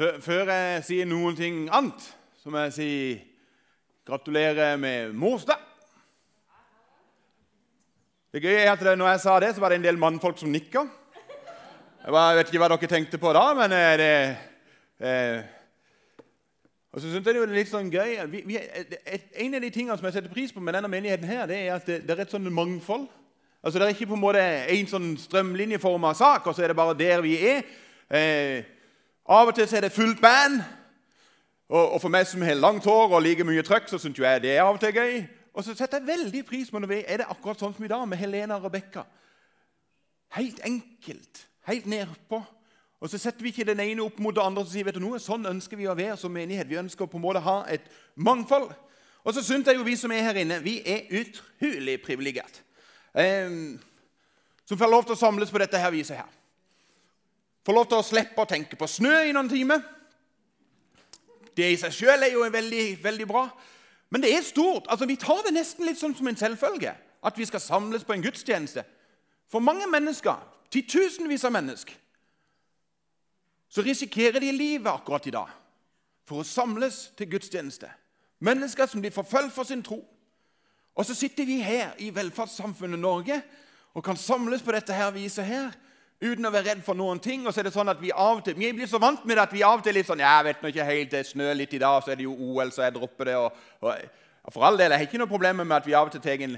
Før, jeg sier noen ting annet, så må jeg si gratulerer med morsdag. Det gøye er at når jeg sa det, så var det en del mannfolk som nikka. Jeg, vet ikke hva dere tenkte på da, men eh, det eh, Og så synes jeg det er litt sånn gøy vi, vi, En av de tingene som jeg setter pris på med denne menigheten, her, det er at det, det er et sånn mangfold. Altså Det er ikke på en måte en sånn strømlinjeforma sak, og så er det bare der vi er. Eh, av og til er det fullt band. Og, og for meg som har langt hår og like mye trøkk, så syns jeg det er av og til gøy. Og så setter jeg veldig pris på når vi er det akkurat sånn som i dag, med Helena og Rebekka. Helt enkelt. Helt nedpå. Og så setter vi ikke den ene opp mot det andre og sier vet du noe, sånn ønsker vi å være som menighet. Vi ønsker på en måte å ha et mangfold. Og så syns jeg jo vi som er her inne, vi er utrolig privilegert. Eh, som får lov til å samles på dette her viset her. Få lov til å slippe å tenke på snø i noen timer. Det i seg sjøl er jo veldig, veldig bra. Men det er stort. Altså, Vi tar det nesten litt sånn som en selvfølge at vi skal samles på en gudstjeneste. For mange mennesker, titusenvis av mennesker, så risikerer de livet akkurat i dag for å samles til gudstjeneste. Mennesker som blir forfulgt for sin tro. Og så sitter vi her i velferdssamfunnet Norge og kan samles på dette her viset her uten å være redd for noen ting. Og så er det sånn at Vi av og til, vi blir så vant med det at vi av og til er litt sånn jeg vet nå ikke helt, det snør litt i dag, så er det jo OL, så jeg dropper det. Og, og For all del, jeg har ikke noe problem med at vi av og til tar en,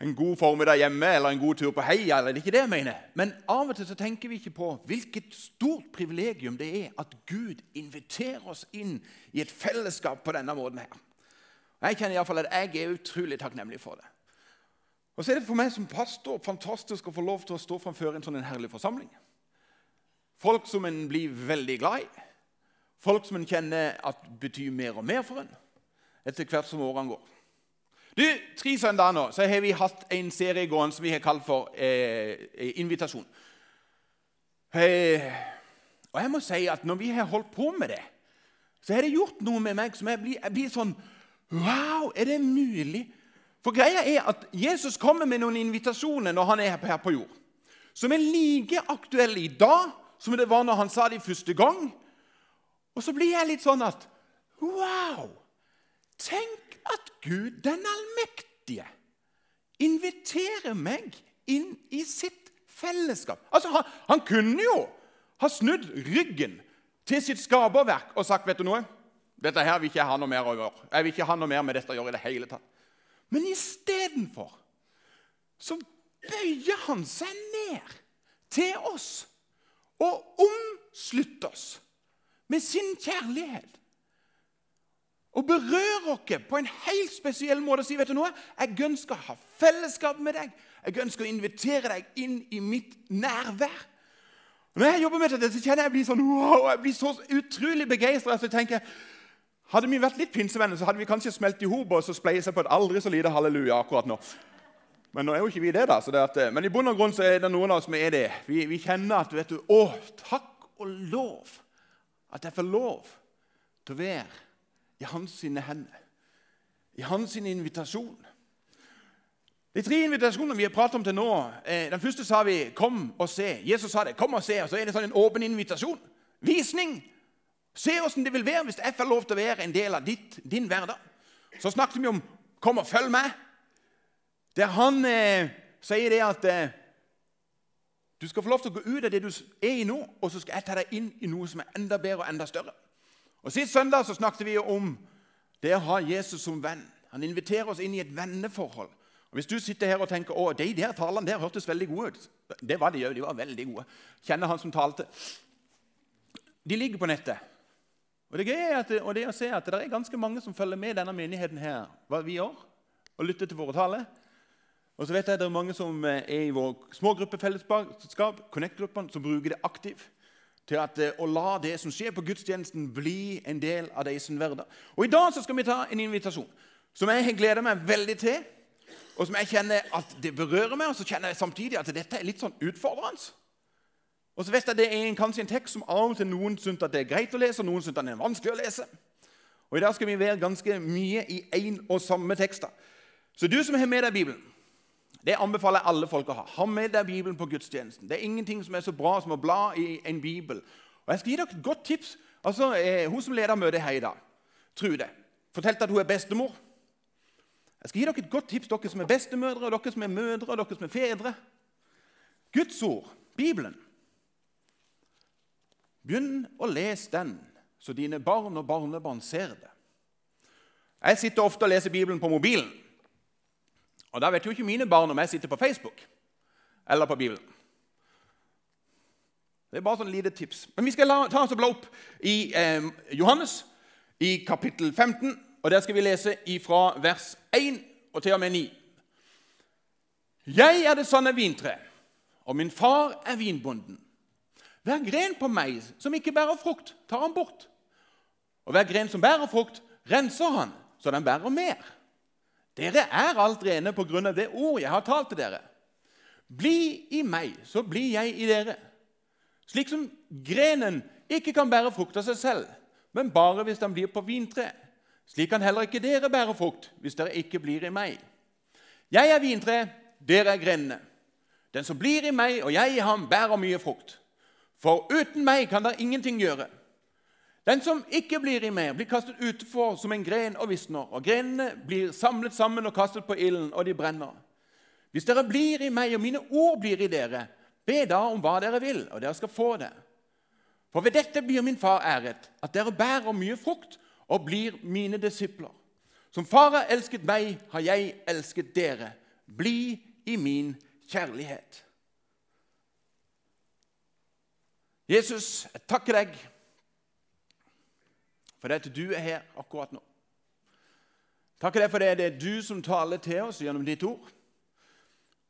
en, god formiddag hjemme eller en god tur på heia. eller det er ikke det jeg mener. Men av og til så tenker vi ikke på hvilket stort privilegium det er at Gud inviterer oss inn i et fellesskap på denne måten her. Jeg kjenner i fall at jeg er utrolig takknemlig for det. Og så er det for meg som pastor fantastisk å få lov til å stå framfor en sånn en herlig forsamling. Folk som en blir veldig glad i. Folk som en kjenner at betyr mer og mer for en etter hvert som årene går. Du, Tre søndager nå så har vi hatt en serie gående som vi har kalt for eh, Invitasjon. Eh, og jeg må si at Når vi har holdt på med det, så har det gjort noe med meg som jeg blir, jeg blir sånn Wow, er det mulig for greia er at Jesus kommer med noen invitasjoner når han er her på jord, som er like aktuelle i dag som det var når han sa det første gang. Og så blir jeg litt sånn at Wow! Tenk at Gud, den allmektige, inviterer meg inn i sitt fellesskap. Altså, Han, han kunne jo ha snudd ryggen til sitt skaperverk og sagt vet du noe, dette her vil ikke jeg ha noe mer å gjøre. Jeg vil ikke ha noe mer med dette å gjøre i det hele tatt. Men istedenfor så bøyer han seg ned til oss og omslutter oss med sin kjærlighet. Og berører oss på en helt spesiell måte og sier vet du noe? Jeg ønsker å ha fellesskap med deg. Jeg ønsker å invitere deg inn i mitt nærvær. Og når jeg jobber med dette, så kjenner jeg blir sånn, wow, jeg blir så utrolig begeistra. Så tenker jeg, hadde vi vært litt pinsevenner, så hadde vi kanskje smelt i hop og så spleisa på et aldri så lite halleluja akkurat nå. Men nå er jo ikke vi det, da. Det at, men i bunn og grunn så er det noen av oss som er det. Vi, vi kjenner at vet du, Å, takk og lov at jeg får lov til å være i hans sine hender. I hans sine invitasjon. De tre invitasjonene vi har pratet om til nå eh, Den første sa vi 'kom og se'. Jesus sa det. 'Kom og se'. Og så er det sånn en åpen invitasjon. Visning. Se åssen det vil være hvis jeg får lov til å være en del av ditt, din hverdag. Så snakket vi om 'kom og følg meg', der han eh, sier det at eh, du skal få lov til å gå ut av det du er i nå, og så skal jeg ta deg inn i noe som er enda bedre og enda større. Og Sist søndag så snakket vi om det å ha Jesus som venn. Han inviterer oss inn i et venneforhold. Og Hvis du sitter her og tenker å, de der talene der hørtes veldig gode ut Det var de òg. De var veldig gode. Kjenner han som talte. De ligger på nettet. Og Det gøye er at, og det å se at det er ganske mange som følger med denne menigheten her, hva vi gjør, og lytter til våre taler. Og så vet jeg at det er mange som er i vår smågruppefellesskap, Connect-gruppene, som bruker det aktivt til at, eh, å la det som skjer på gudstjenesten, bli en del av deres hverdag. Og I dag så skal vi ta en invitasjon som jeg gleder meg veldig til, og som jeg kjenner at det berører meg, og så kjenner jeg samtidig at dette er litt sånn utfordrende. Og så vet jeg Det er kanskje en tekst som av og til noen syns det er greit å lese, og noen syns den er vanskelig å lese. Og I dag skal vi være ganske mye i én og samme tekster. Så du som har med deg Bibelen, det anbefaler jeg alle folk å ha. Ha med deg Bibelen på gudstjenesten. Det er ingenting som er så bra som å bla i en bibel. Og Jeg skal gi dere et godt tips Altså, eh, Hun som leder møtet her i dag, Trude, fortalte at hun er bestemor. Jeg skal gi dere et godt tips, dere som er bestemødre, dere som er mødre, og dere som er fedre. Guds ord, Bibelen. Begynn å lese den, så dine barn og barnebarn ser det. Jeg sitter ofte og leser Bibelen på mobilen. Og Da vet jo ikke mine barn om jeg sitter på Facebook eller på Bibelen. Det er bare sånn lite tips. Men vi skal ta oss og bla opp i eh, Johannes i kapittel 15. og Der skal vi lese fra vers 1 og til og med 9. Jeg er det sanne vintre, og min far er vinbonden. Hver gren på meg som ikke bærer frukt, tar han bort. Og hver gren som bærer frukt, renser han, så den bærer mer. Dere er alt rene på grunn av det ord jeg har talt til dere. Bli i meg, så blir jeg i dere. Slik som grenen ikke kan bære frukt av seg selv, men bare hvis den blir på vintre. Slik kan heller ikke dere bære frukt hvis dere ikke blir i meg. Jeg er vintre, dere er grenene. Den som blir i meg og jeg i ham, bærer mye frukt. For uten meg kan dere ingenting gjøre. Den som ikke blir i meg, blir kastet utenfor som en gren og visner. Og grenene blir samlet sammen og kastet på ilden, og de brenner. Hvis dere blir i meg, og mine ord blir i dere, be da om hva dere vil, og dere skal få det. For ved dette blir min far æret, at dere bærer mye frukt og blir mine disipler. Som far har elsket meg, har jeg elsket dere. Bli i min kjærlighet. Jesus, jeg takker deg for det at du er her akkurat nå. Takker deg for det, det er du som taler til oss gjennom ditt ord.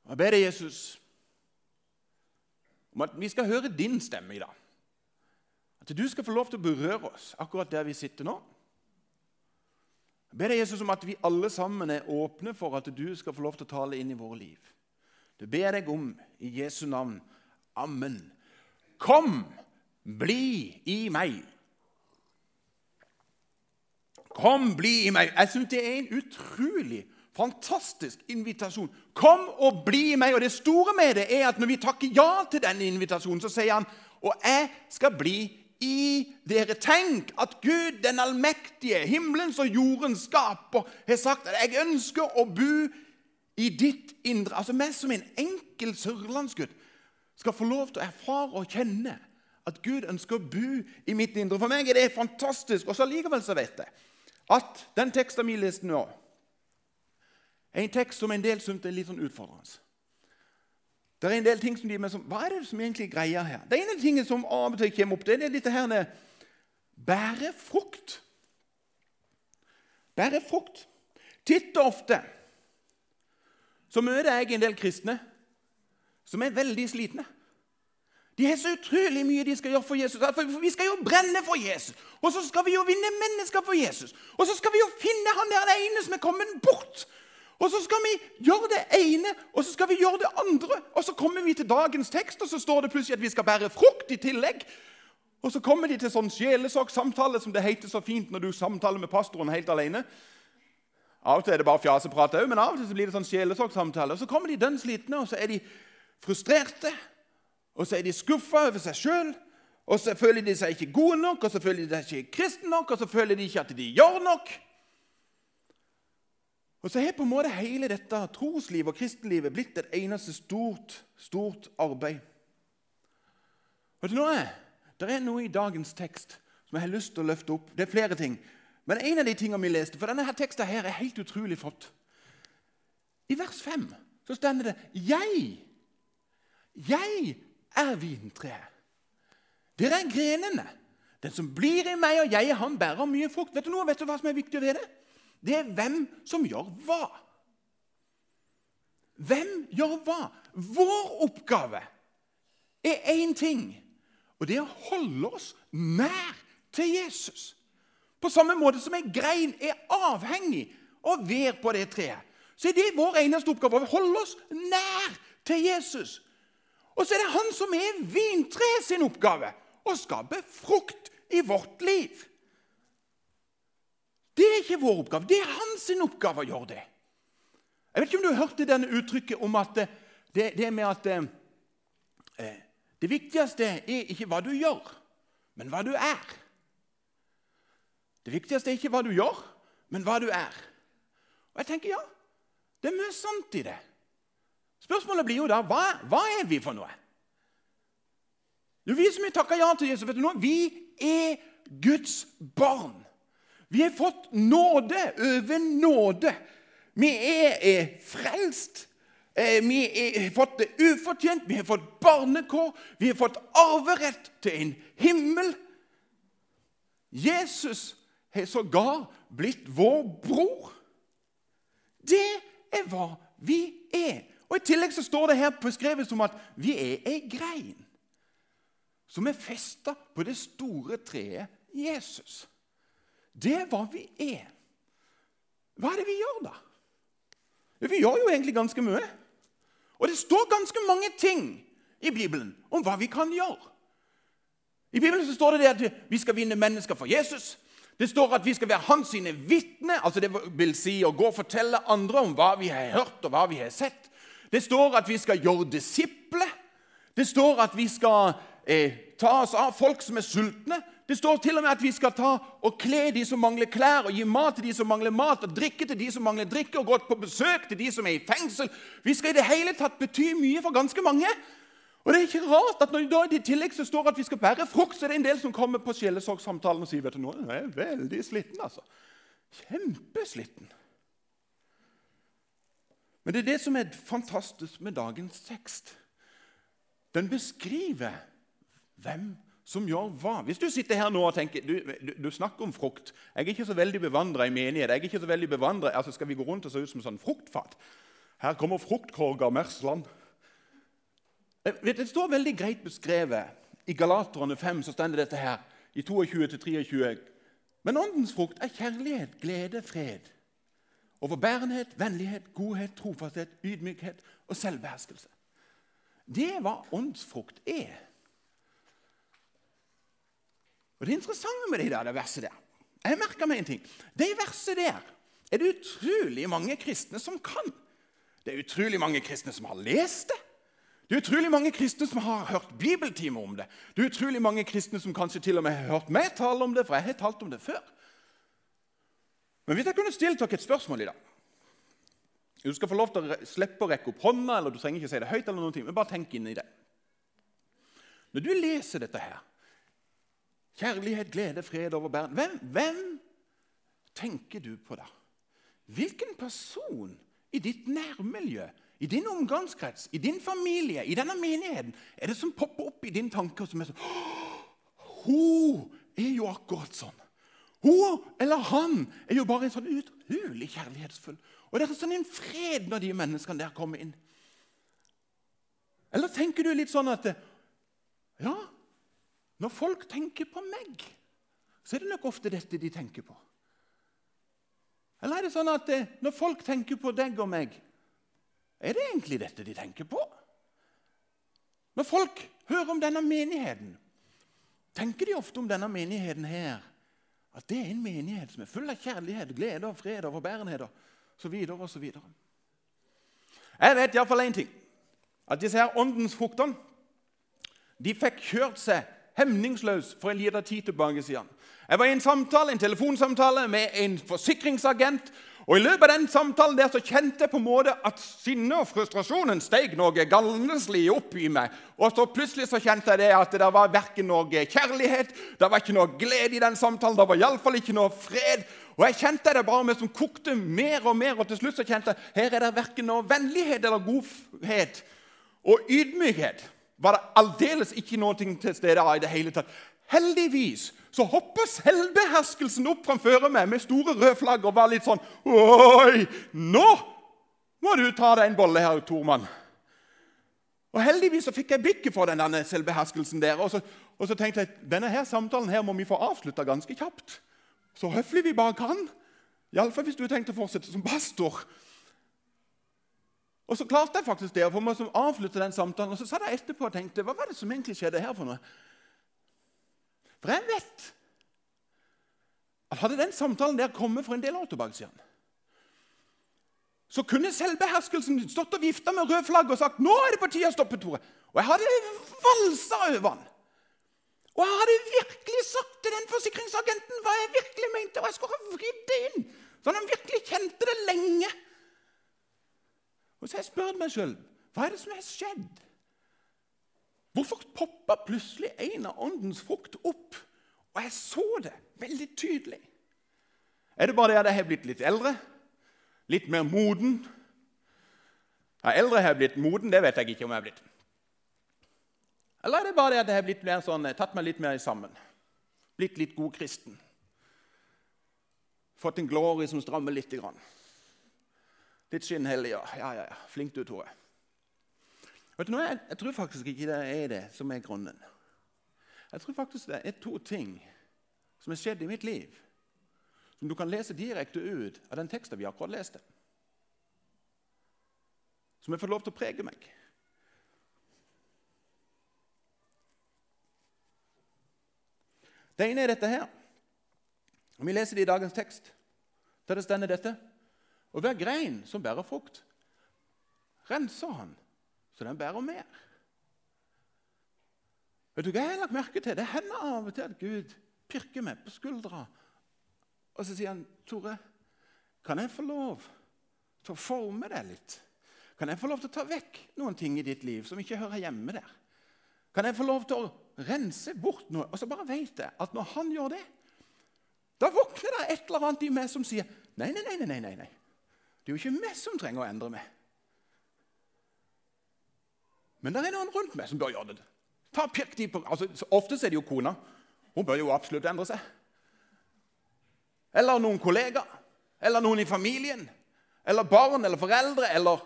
Og Jeg ber deg, Jesus, om at vi skal høre din stemme i dag. At du skal få lov til å berøre oss akkurat der vi sitter nå. Jeg ber deg, Jesus, om at vi alle sammen er åpne for at du skal få lov til å tale inn i våre liv. Det ber deg om i Jesu navn. Amen. Kom, bli i meg. Kom, bli i meg. Jeg syns det er en utrolig fantastisk invitasjon. Kom og bli i meg. Og det store med det er at når vi takker ja til denne invitasjonen, så sier han og jeg skal bli i dere. Tenk at Gud, den allmektige, himmelens og jordens skaper, har sagt at jeg ønsker å bo i ditt indre. Altså meg som en enkel sørlandsgutt skal få lov til å erfare og kjenne at Gud ønsker å bo i mitt indre. For meg er det fantastisk. Og så likevel så vet jeg at den teksten vi leste nå, er en tekst som en del syns er litt sånn utfordrende. Det er en del ting som de med som, Hva er det som egentlig greier her? Det ene tingen som av og til kommer opp, det er dette her med bære frukt. Bære frukt. Titt og ofte så møter jeg en del kristne som er veldig slitne. De har så utrolig mye de skal gjøre for Jesus. For Vi skal jo brenne for Jesus. Og så skal vi jo vinne mennesker for Jesus. Og så skal vi jo finne han der ene som er kommet bort. Og så skal vi gjøre det ene, og så skal vi gjøre det andre. Og så kommer vi til dagens tekst, og så står det plutselig at vi skal bære frukt i tillegg. Og så kommer de til sånn sjelesorgsamtale, som det heter så fint når du samtaler med pastoren helt alene. Av og til er det bare fjaseprat òg, men av og til så blir det sånn sjelesorgsamtale. Og så kommer de dønn slitne, og så er de frustrerte, og så er de skuffa over seg sjøl. Og så føler de seg ikke gode nok, og så føler de seg ikke kristne nok, og så føler de ikke at de gjør nok. Og så har på en måte hele dette troslivet og kristenlivet blitt et eneste stort, stort arbeid. Vet du noe? Det er noe i dagens tekst som jeg har lyst til å løfte opp. Det er flere ting. Men en av de tingene vi leste, for denne her teksten her er helt utrolig flott. I vers 5 så stender det 'Jeg' 'Jeg er vintreet. Dere er grenene. Den som blir i meg, og jeg i ham, bærer mye frukt.' Vet du noe? Vet du hva som er viktig ved det? Det er hvem som gjør hva. Hvem gjør hva? Vår oppgave er én ting, og det er å holde oss nær til Jesus. På samme måte som en grein er avhengig av vær på det treet, så er det vår eneste oppgave å holde oss nær til Jesus. Og så er det han som er vintreet sin oppgave å skape frukt i vårt liv. Det er ikke vår oppgave. Det er hans oppgave å gjøre det. Jeg vet ikke om du hørte denne uttrykket om at det, det med at eh, eh, det viktigste er ikke hva du gjør, men hva du er. Det viktigste er ikke hva du gjør, men hva du er. Og jeg tenker, ja, det er mye sant i det. Spørsmålet blir jo da hva, hva er vi for noe? Jo, Vi som takka ja til Jesus, vet du noe? vi er Guds barn. Vi har fått nåde over nåde. Vi er, er frelst. Eh, vi har fått det ufortjent. Vi har fått barnekår. Vi har fått arverett til en himmel. Jesus har sågar blitt vår bror. Det er hva vi er. Og I tillegg så står det her beskrevet som at vi er ei grein som er festa på det store treet Jesus. Det er hva vi er. Hva er det vi gjør, da? Vi gjør jo egentlig ganske mye. Og det står ganske mange ting i Bibelen om hva vi kan gjøre. I Bibelen så står det at vi skal vinne mennesker for Jesus. Det står at vi skal være hans sine vitner, altså det vil si å gå og fortelle andre om hva vi har hørt og hva vi har sett. Det står at vi skal gjøre disipler. Det står at vi skal eh, ta oss av folk som er sultne. Det står til og med at vi skal ta og kle de som mangler klær, og gi mat til de som mangler mat, og drikke til de som mangler drikke, og gå på besøk til de som er i fengsel. Vi skal i det hele tatt bety mye for ganske mange. Og det er ikke rart at når det i tillegg så står at vi skal bære frukt, så er det en del som kommer på sjelesorgsamtalen og sier vet du nå, jeg er veldig sliten. altså. Kjempesliten. Men det er det som er fantastisk med dagens tekst. Den beskriver hvem som gjør hva. Hvis du sitter her nå og tenker du, du, du snakker om frukt Jeg er ikke så veldig bevandra i menighet. jeg er ikke så veldig bevandret, altså Skal vi gå rundt og se ut som sånn fruktfat? Her kommer fruktkorger Mersland. Eh, det står veldig greit beskrevet. I Galaterne 5 så står dette her, i 22-23. Men åndens frukt er kjærlighet, glede, fred. Overbærenhet, vennlighet, godhet, trofasthet, ydmykhet og selvbeherskelse. Det er hva åndsfrukt er. Og Det interessante med det der, det verset der Jeg merka meg en ting. Det verset der er det utrolig mange kristne som kan. Det er utrolig mange kristne som har lest det. Det er utrolig mange kristne som har hørt bibeltimer om det. Det er utrolig mange kristne som kanskje til og med har hørt meg tale om det, for jeg har talt om det før. Men hvis jeg kunne stilt dere et spørsmål i dag Du skal få lov til å slippe å rekke opp hånda, eller du trenger ikke si det høyt, eller noe, men bare tenk inn i det. Når du leser dette her Kjærlighet, glede, fred over bæren hvem, hvem tenker du på da? Hvilken person i ditt nærmiljø, i din omgangskrets, i din familie, i denne menigheten er det som popper opp i din tanke, og som er sånn Hun er jo akkurat sånn. Hun eller han er jo bare en sånn utrolig kjærlighetsfull. Og det er sånn en fred når de menneskene der kommer inn. Eller tenker du litt sånn at Ja, når folk tenker på meg, så er det nok ofte dette de tenker på. Eller er det sånn at når folk tenker på deg og meg, er det egentlig dette de tenker på? Når folk hører om denne menigheten, tenker de ofte om denne menigheten her at det er en menighet som er full av kjærlighet, glede og fred og forbærenhet osv. osv. Jeg vet iallfall én ting. At disse her åndens fruktene de fikk kjørt seg hemningsløs for en liten tid tilbake siden. Jeg var i en samtale, en telefonsamtale med en forsikringsagent og I løpet av den samtalen der så kjente jeg på en måte at sinnet og frustrasjonen steg noe galneslig opp i meg. Og så plutselig så kjente jeg det at det var verken noe kjærlighet, det var ikke noe glede i den samtalen, det var iallfall ikke noe fred. Og jeg kjente det bare med som kokte mer og mer, og til slutt så kjente jeg her er det verken noe vennlighet eller godhet. Og ydmykhet var det aldeles ikke noe til stede av i det hele tatt. Heldigvis så hopper selvbeherskelsen opp framfor meg med store røde flagg og var litt sånn Oi! Nå må du ta deg en bolle her, Tormann. Og Heldigvis så fikk jeg blikket for den denne selvbeherskelsen der. Og så, og så, tenkte jeg denne her samtalen her må vi få avslutta ganske kjapt. Så høflig vi bare kan. Iallfall hvis du har tenkt å fortsette som pastor. Og så klarte jeg faktisk det, få meg avslutte den samtalen. Og så satt jeg etterpå og tenkte hva var det som egentlig skjedde her for noe? For jeg vet at hadde den samtalen der kommet for en del år tilbake siden, så kunne selvbeherskelsen stått og vifta med rød flagg og sagt 'Nå er det på tide å stoppe, Tore.' Og jeg hadde valsa over han. Og jeg hadde virkelig sagt til den forsikringsagenten hva jeg virkelig mente, og jeg skulle ha vridd det inn, så han virkelig kjente det lenge. Og så jeg spurt meg sjøl hva er det som har skjedd? Hvorfor poppa plutselig en av åndens frukt opp? Og jeg så det veldig tydelig. Er det bare det at jeg har blitt litt eldre? Litt mer moden? Ja, eldre har blitt moden, det vet jeg ikke om jeg har blitt. Eller er det bare det at jeg har blitt mer sånn, tatt meg litt mer sammen? Blitt litt god kristen? Fått en glory som strammer litt. Grann. Litt skinnhellig, ja. Ja, ja, ja. Flink du, Tore. Vet du? Jeg, jeg tror faktisk ikke det er det som er grunnen. Jeg tror faktisk det er to ting som har skjedd i mitt liv, som du kan lese direkte ut av den teksten vi akkurat leste. Som har fått lov til å prege meg. Det ene er dette her. Og Vi leser det i dagens tekst. Der det stender dette. Og hver grein som bærer frukt, renser han, så den bærer mer. Vet du hva jeg har lagt merke til? Det hender av og til at Gud pirker meg på skuldra. Og så sier han, 'Tore, kan jeg få lov til å forme deg litt?' 'Kan jeg få lov til å ta vekk noen ting i ditt liv som ikke hører hjemme der?' 'Kan jeg få lov til å rense bort noe?' Og så bare vet jeg at når han gjør det, da våkner det et eller annet i meg som sier, 'Nei, nei, nei, nei, nei, nei. det er jo ikke meg som trenger å endre meg.' Men det er noen rundt meg som bør gjøre det. Ta pirk de på, altså, Ofte er det jo kona. Hun bør jo absolutt endre seg. Eller noen kollegaer. Eller noen i familien. Eller barn eller foreldre eller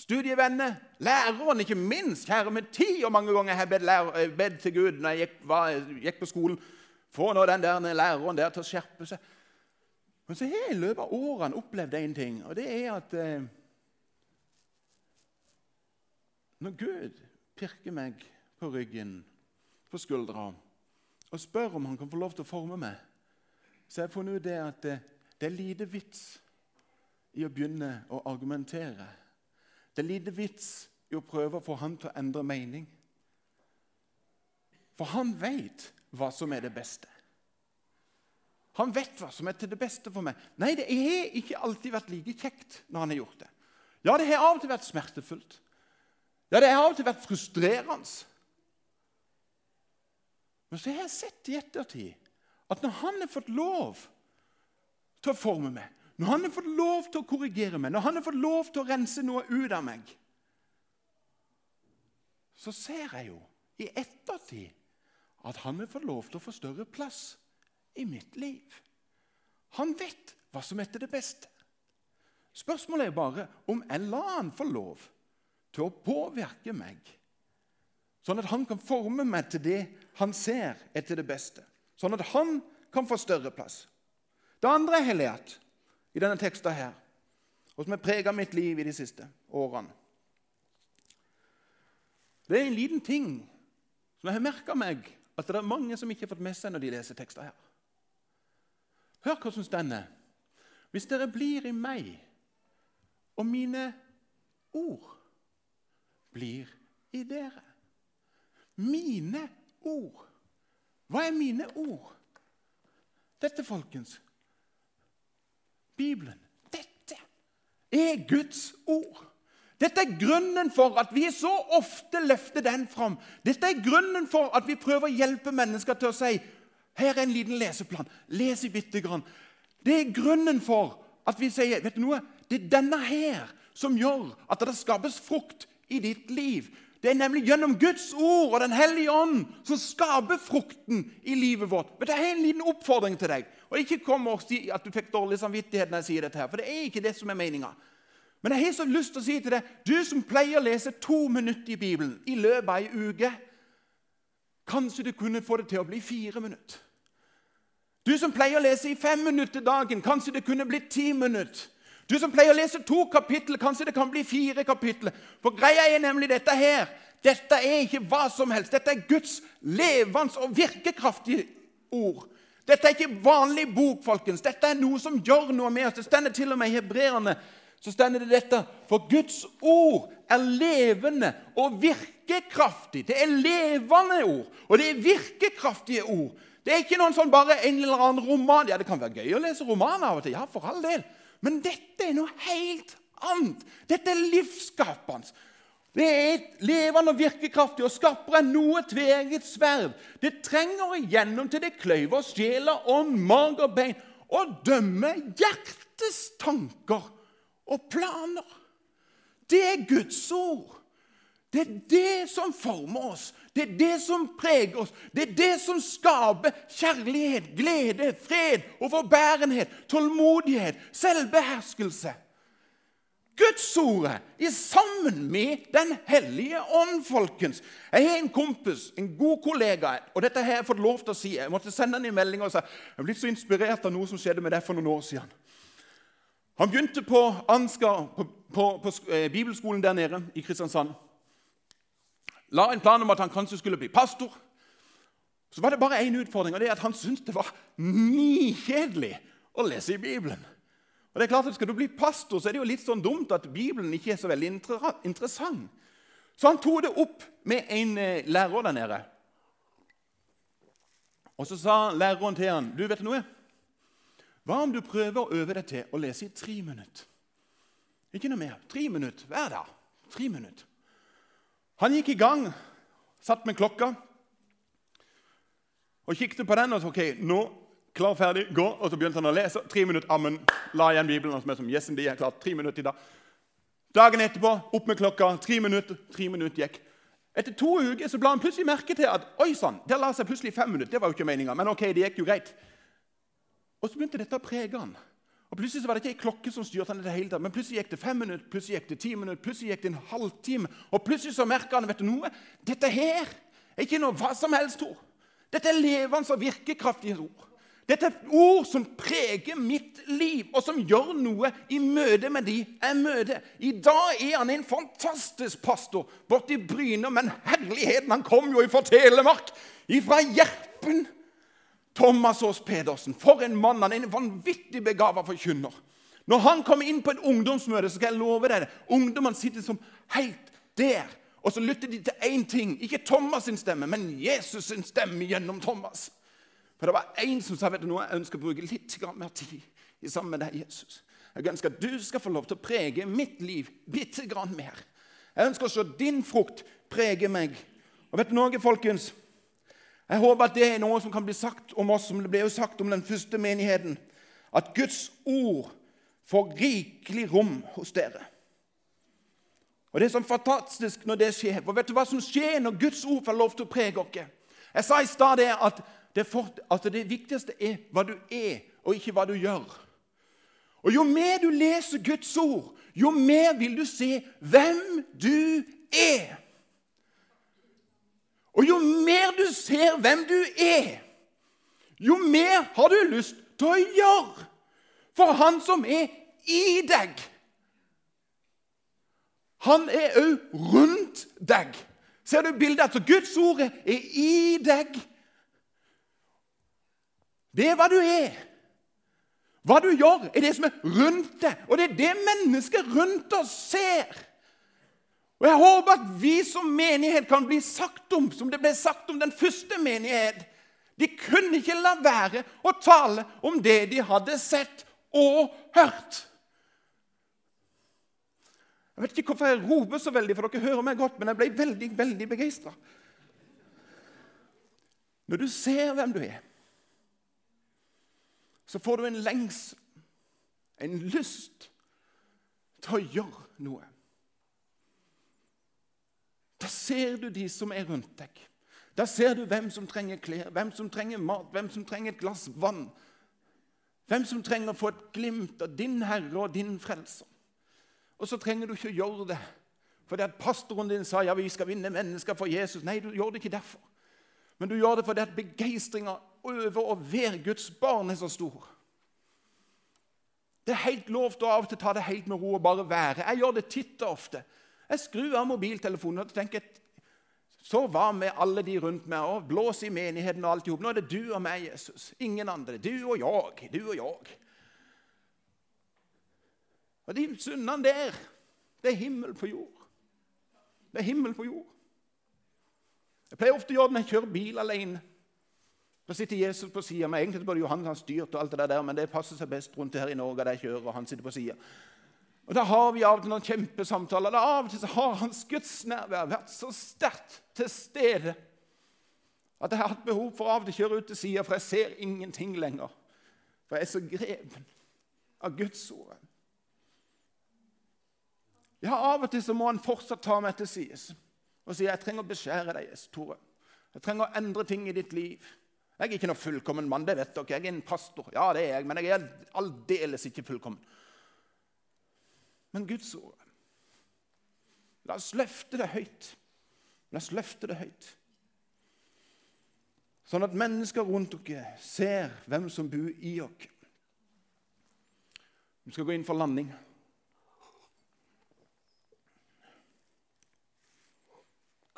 studievenner. Læreren, ikke minst. Kjære med tid og mange ganger har jeg bedt, lærer, bedt til Gud når jeg gikk, var, gikk, på skolen. Få nå den der læreren der til å skjerpe seg. Men så har jeg i løpet av årene opplevd én ting, og det er at eh, Når Gud pirker meg på ryggen, på skuldra, og spør om han kan få lov til å forme meg, så har jeg funnet ut det at det, det er lite vits i å begynne å argumentere. Det er lite vits i å prøve å få han til å endre mening. For han vet hva som er det beste. Han vet hva som er til det beste for meg. Nei, det har ikke alltid vært like kjekt når han har gjort det. Ja, det har av og til vært smertefullt. Ja, det har av og til vært frustrerende. Men så har jeg sett i ettertid at når han har fått lov til å forme meg, når han har fått lov til å korrigere meg, når han har fått lov til å rense noe ut av meg, så ser jeg jo i ettertid at han har fått lov til å få større plass i mitt liv. Han vet hva som er til det beste. Spørsmålet er bare om jeg lar han få lov til å påvirke meg Sånn at han kan forme meg til det han ser er til det beste. Sånn at han kan få større plass. Det andre har lært i denne teksten her, og som har preget mitt liv i de siste årene, det er en liten ting som jeg har merka meg at det er mange som ikke har fått med seg når de leser tekster her. Hør hvordan stender. Hvis dere blir i meg, og mine ord blir i dere mine ord. Hva er mine ord? Dette, folkens Bibelen. Dette er Guds ord. Dette er grunnen for at vi så ofte løfter den fram. Dette er grunnen for at vi prøver å hjelpe mennesker til å si her er en liten leseplan. Les i bitte grann. Det er grunnen for at vi sier vet du noe? Det er denne her som gjør at det skapes frukt i ditt liv. Det er nemlig gjennom Guds ord og Den hellige ånd som skaper frukten i livet vårt. Men det er en liten oppfordring til deg. Og Ikke kom og si at du fikk dårlig samvittighet når jeg sier dette, her, for det er ikke det som er meninga. Men jeg har så lyst til å si til deg, du som pleier å lese to minutter i Bibelen i løpet av ei uke Kanskje du kunne få det til å bli fire minutter. Du som pleier å lese i fem minutter dagen, kanskje det kunne blitt ti minutter. Du som pleier å lese to kapitler, kanskje det kan bli fire kapitler. For greia er nemlig dette her. Dette er ikke hva som helst. Dette er Guds levende og virkekraftige ord. Dette er ikke vanlig bok, folkens. Dette er noe som gjør noe med oss. Det stender til og med i hebreerne så stender det dette. For Guds ord er levende og virkekraftig. Det er levende ord, og det er virkekraftige ord. Det er ikke noen sånn bare en eller annen roman. Ja, Det kan være gøy å lese romaner av og til, ja, for all del. Men dette er noe helt annet. Dette er livsskapende. Det er levende og virkekraftig og skaper en noe tveget sverd. Det trenger igjennom til det kløyver sjela, og mage og bein og dømmer hjertets tanker og planer. Det er Guds ord. Det er det som former oss, det er det som preger oss. Det er det som skaper kjærlighet, glede, fred, overbærenhet, tålmodighet, selvbeherskelse. Guds ordet er sammen med Den hellige ånd, folkens. Jeg har en kompis, en god kollega, og dette har jeg fått lov til å si. Jeg måtte sende han en melding og si jeg er blitt så inspirert av noe som skjedde med deg for noen år siden. Han begynte på Ansgar, på, på, på eh, bibelskolen der nede i Kristiansand. La en plan om at han kanskje skulle bli pastor. Så var det bare én utfordring, og det er at han syntes det var nikjedelig å lese i Bibelen. Og det er klart at Skal du bli pastor, så er det jo litt sånn dumt at Bibelen ikke er så veldig interessant. Så han tok det opp med en eh, lærer der nede. Og Så sa læreren til han, du vet noe? Hva om du prøver å øve deg til å lese i tre minutter? Ikke noe mer. Tre minutter hver dag. Tre minutter. Han gikk i gang, satt med klokka og kikket på den og så, ok, nå Klar, ferdig, gå. Og så begynte han å lese. Tre minutter, ammen. La igjen Bibelen. som er som, yes, de er klart. Tre minutter i dag. Dagen etterpå, opp med klokka. Tre minutter. Tre minutter gikk. Etter to uker så ble han plutselig merke til at oi sann, der la seg plutselig fem minutter. Det var jo ikke meninga, men ok, det gikk jo greit. Og så begynte dette å prege han. Og Plutselig så var det ikke ei klokke som styrte han i det hele tatt, men plutselig gikk det fem minutter, plutselig gikk det ti minutter, plutselig gikk det en halvtime. Og plutselig så merka han vet du noe, dette her er ikke noe hva som helst ord. Dette er levende og virkekraftige ord. Dette er ord som preger mitt liv, og som gjør noe i møte med de jeg møter. I dag er han en fantastisk pastor borti Bryne, men herligheten, han kom jo fra Telemark, fra Gjerpen. Thomas Aas Pedersen, for en mann! Han er en vanvittig begava forkynner. Når han kommer inn på et ungdomsmøte, så skal jeg love deg det, ungdommene sitter som helt der. Og så lytter de til én ting. Ikke Thomas' sin stemme, men Jesus' sin stemme gjennom Thomas. For det var én som sa vet du noe, jeg ønsker å bruke litt mer tid sammen med deg, Jesus. Jeg ønsker at du skal få lov til å prege mitt liv bitte grann mer. Jeg ønsker å se din frukt prege meg. Og vet du noe, folkens? Jeg håper at det er noe som kan bli sagt om oss, som det ble jo sagt om den første menigheten. At Guds ord får rikelig rom hos dere. Og Det er sånn fantastisk når det skjer. For vet du hva som skjer når Guds ord får lov til å prege oss? Jeg sa i stad at altså det viktigste er hva du er, og ikke hva du gjør. Og Jo mer du leser Guds ord, jo mer vil du se hvem du er. Og jo mer du ser hvem du er, jo mer har du lyst til å gjøre for Han som er i deg. Han er òg rundt deg. Ser du bildet? Altså, Guds ord er i deg. Det er hva du er. Hva du gjør, er det som er rundt deg. Og det er det mennesket rundt oss ser. Og Jeg håper at vi som menighet kan bli sagt om som det ble sagt om den første menighet. De kunne ikke la være å tale om det de hadde sett og hørt. Jeg vet ikke hvorfor jeg roper så veldig, for dere hører meg godt, men jeg ble veldig, veldig begeistra. Når du ser hvem du er så får du en lengsel, en lyst til å gjøre noe. Da ser du de som er rundt deg. Da ser du hvem som trenger klær, hvem som trenger mat, hvem som trenger et glass vann. Hvem som trenger å få et glimt av din Herre og din Frelser. Og så trenger du ikke å gjøre det fordi at pastoren din sa ja, vi skal vinne mennesker for Jesus. Nei, du gjør det ikke derfor. Men du gjør det fordi at begeistringa over å være Guds barn er så stor. Det er helt lov til å av og til ta det helt med ro og bare være. Jeg gjør det titt og ofte. Jeg skrur av mobiltelefonen og tenker så var med alle de rundt meg og blås i menigheten og alt i hop. Nå er det du og meg, Jesus. Ingen andre. Du og jeg. Du og jeg. Og de sunnene der, det er himmel på jord. Det er himmel på jord. Jeg pleier ofte å gjøre det når jeg kjører bil alene. Da sitter Jesus på sida. Egentlig burde jo han ha styrt, og alt det der, men det passer seg best rundt her i Norge der jeg kjører, og han sitter på siden. Og Da har vi av og til noen kjempesamtaler. Da Av og til så har hans Guds nærvær vært så sterkt til stede at jeg har hatt behov for av og til å kjøre ut til sida, for jeg ser ingenting lenger. For jeg er så greven av Guds ord. Ja, Av og til så må han fortsatt ta meg til sides og si jeg trenger å beskjære deg, Tore. Jeg trenger å endre ting i ditt liv. Jeg er ikke noen fullkommen mann, det vet dere. Jeg er en pastor. Ja, det er jeg, men jeg er aldeles ikke fullkommen. Men Guds ord La oss løfte det høyt. La oss løfte det høyt. Sånn at mennesker rundt dere ser hvem som bor i dere. Vi skal gå inn for landing.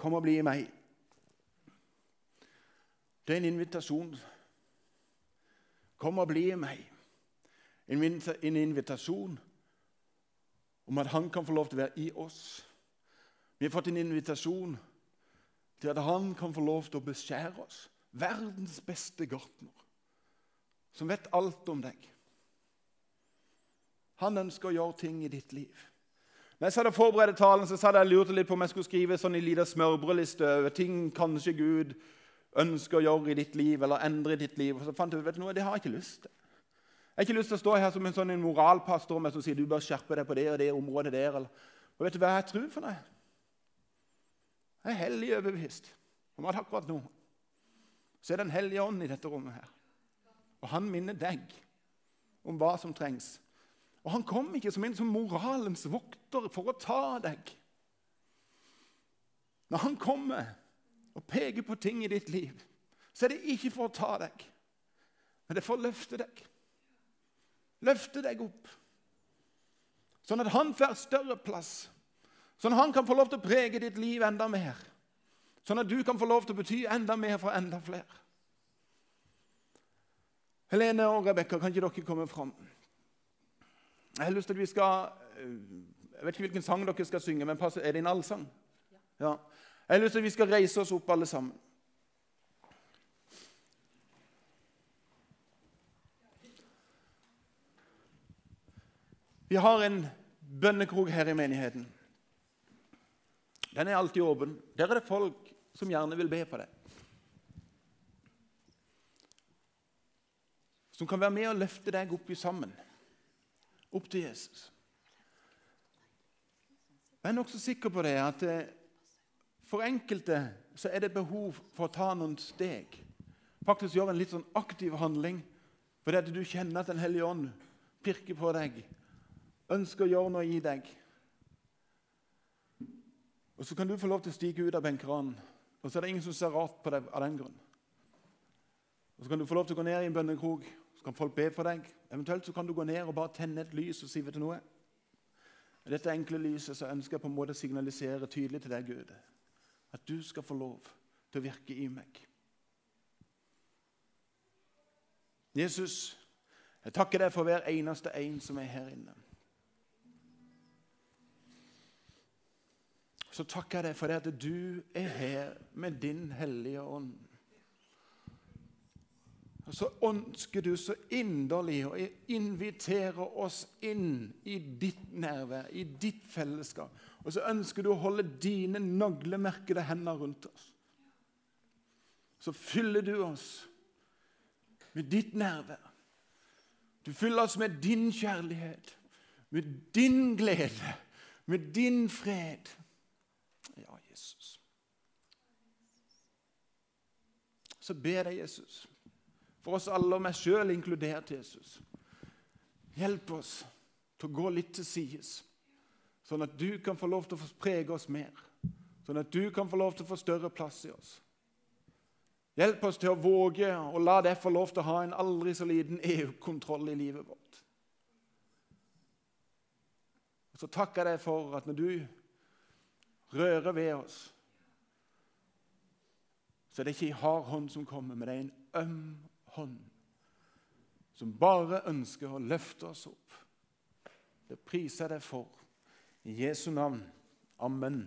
Kom og bli i meg. Det er en invitasjon. Kom og bli i meg. En invitasjon om at han kan få lov til å være i oss. Vi har fått en invitasjon til at han kan få lov til å beskjære oss. Verdens beste gartner, som vet alt om deg. Han ønsker å gjøre ting i ditt liv. Når jeg satt og forberedte talen, så satt jeg lurte litt på om jeg skulle skrive sånn en liten smørbrødliste over ting kanskje Gud ønsker å gjøre i ditt liv, eller endre i ditt liv. Og så fant jeg vet du noe, det har jeg ikke lyst til. Jeg har ikke lyst til å stå her som en sånn en moralpastor med som sier du bør skjerpe deg på det og det området der. Og vet du hva jeg tror for deg? Jeg er hellig overbevist om at akkurat nå så er Den hellige ånd i dette rommet her. Og han minner deg om hva som trengs. Og han kom ikke som en som moralens vokter for å ta deg. Når han kommer og peker på ting i ditt liv, så er det ikke for å ta deg, men det er for å løfte deg. Løfte deg opp, sånn at han får større plass. Sånn at han kan få lov til å prege ditt liv enda mer. Sånn at du kan få lov til å bety enda mer for enda flere. Helene og Rebekka, kan ikke dere komme fram? Jeg har lyst til at vi skal eh, Jeg vet ikke hvilken sang dere skal synge, men er det en allsang? Ja. Jeg har lyst til at vi skal reise oss opp, alle sammen. Vi har en bønnekrok her i menigheten. Den er alltid åpen. Der er det folk som gjerne vil be på det. Som kan være med og løfte deg opp i sammen. Opp til Jesus. Jeg er nokså sikker på det at eh, for enkelte så er det behov for å ta noen steg. Faktisk gjøre en litt sånn aktiv handling fordi at du kjenner at Den hellige ånd pirker på deg, ønsker å gjøre noe i deg. Og Så kan du få lov til å stige ut av benkeranen, og så er det ingen som ser rart på deg av den grunn. Og Så kan du få lov til å gå ned i en bønnekrok, så kan folk be for deg. Eventuelt så kan du gå ned og bare tenne et lys og si vet du noe. Med dette enkle lyset så ønsker jeg på en måte å signalisere tydelig til deg, Gud, at du skal få lov til å virke i meg. Jesus, jeg takker deg for hver eneste en som er her inne. Så takker jeg deg for det at du er her med din Hellige Ånd. Og så ønsker du så inderlig å invitere oss inn i ditt nærvær, i ditt fellesskap. Og så ønsker du å holde dine naglemerkede hender rundt oss. Så fyller du oss med ditt nærvær. Du fyller oss med din kjærlighet, med din glede, med din fred. Ja, Jesus. Så ber jeg Jesus for oss alle, og meg sjøl inkludert, Jesus. Hjelp oss til å gå litt til sides, sånn at du kan få lov til å prege oss mer. Sånn at du kan få lov til å få større plass i oss. Hjelp oss til å våge å la deg få lov til å ha en aldri så liten EU-kontroll i livet vårt. Og Så takker jeg deg for at når du rører ved oss, så det er ikke en hard hånd som kommer, men det er en øm hånd som bare ønsker å løfte oss opp. Det priser jeg deg for. I Jesu navn. Amen.